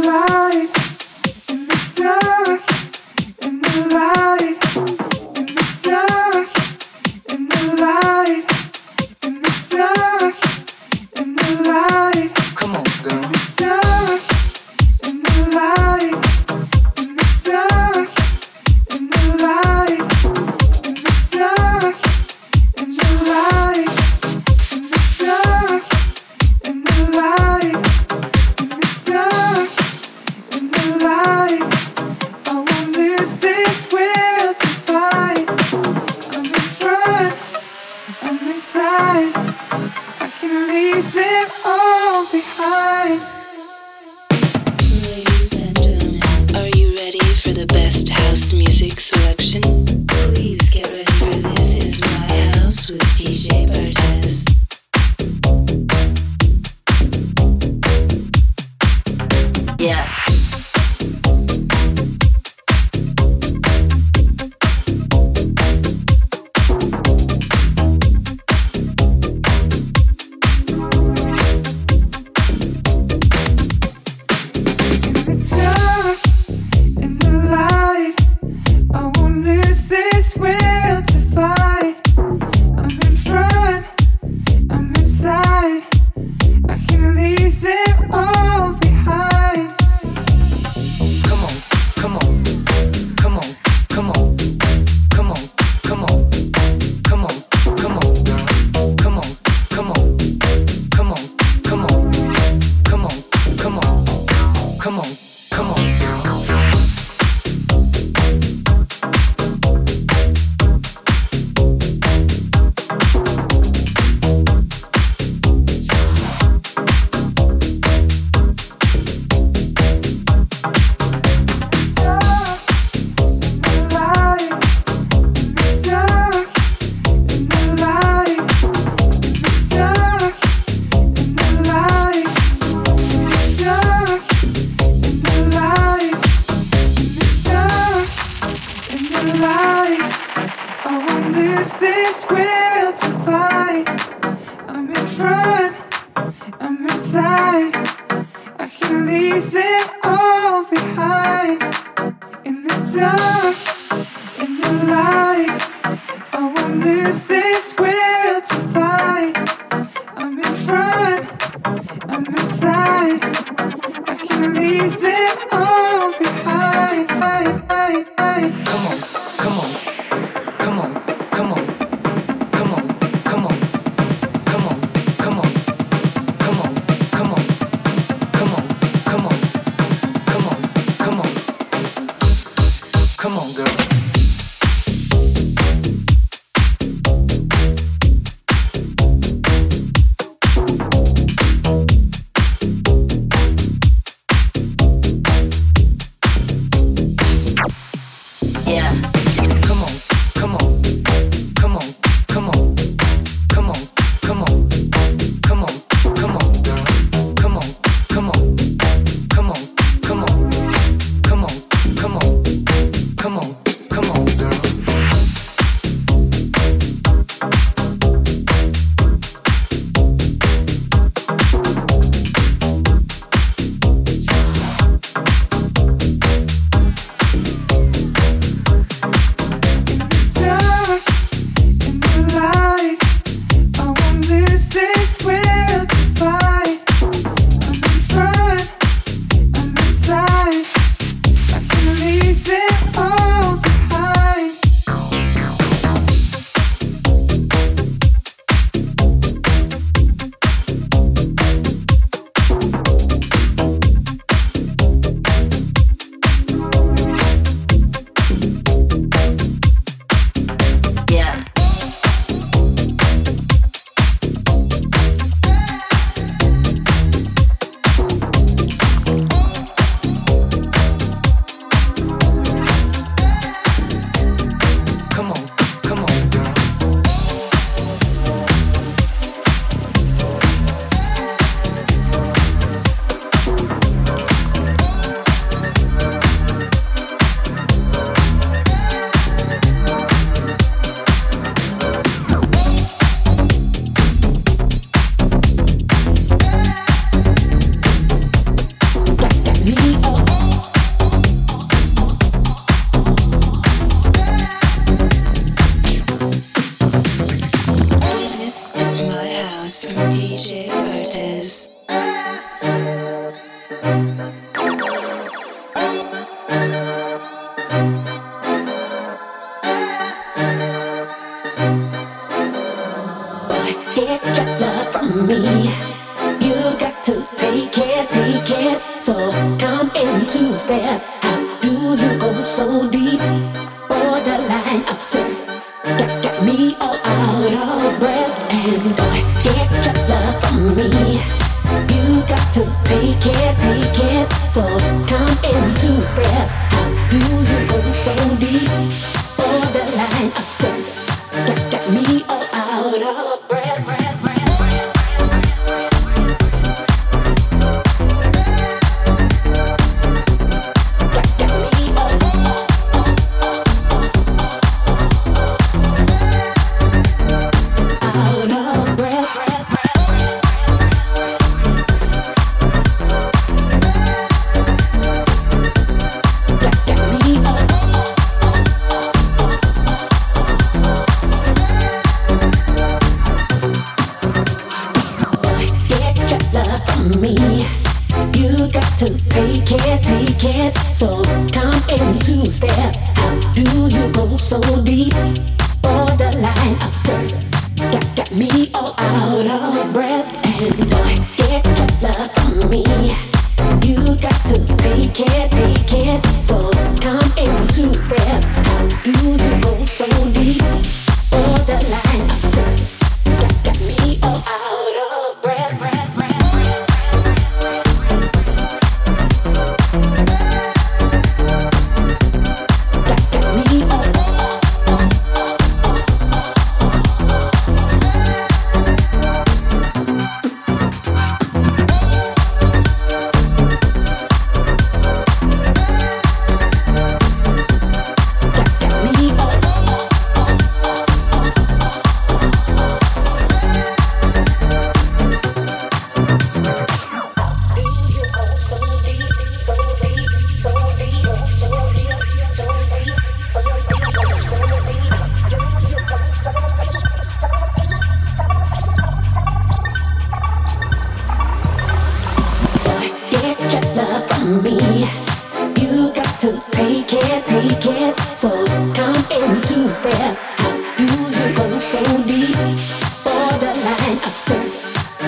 come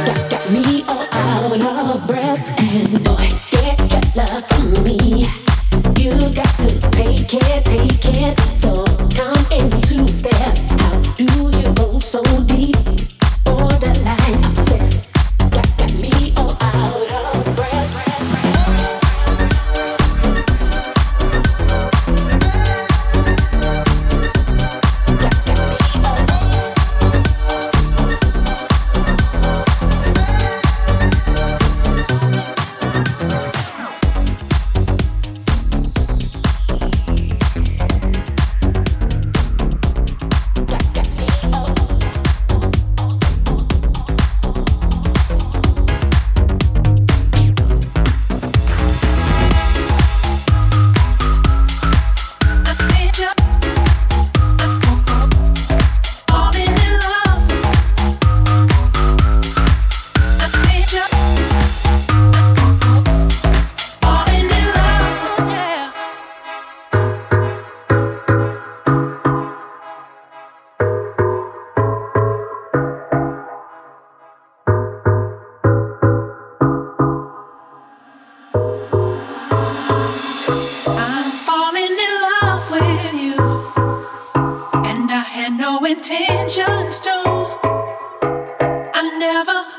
Got, got me all out of breath, and boy, get that love from me.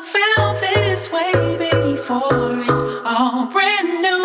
felt this way before. It's all brand new.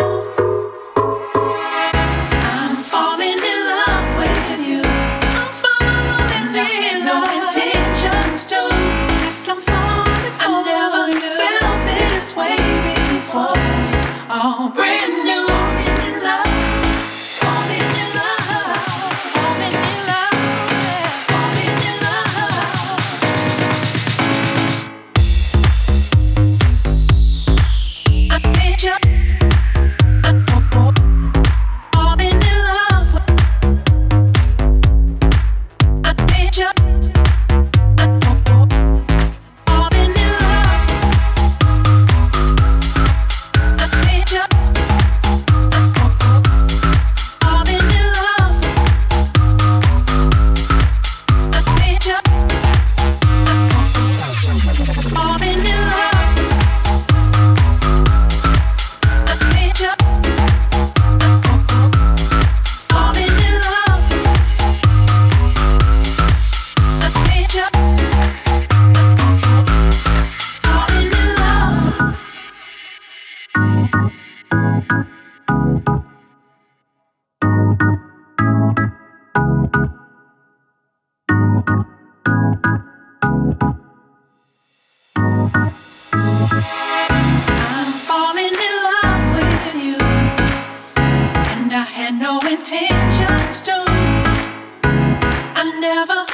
never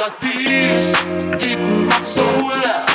Got peace deep in my soul.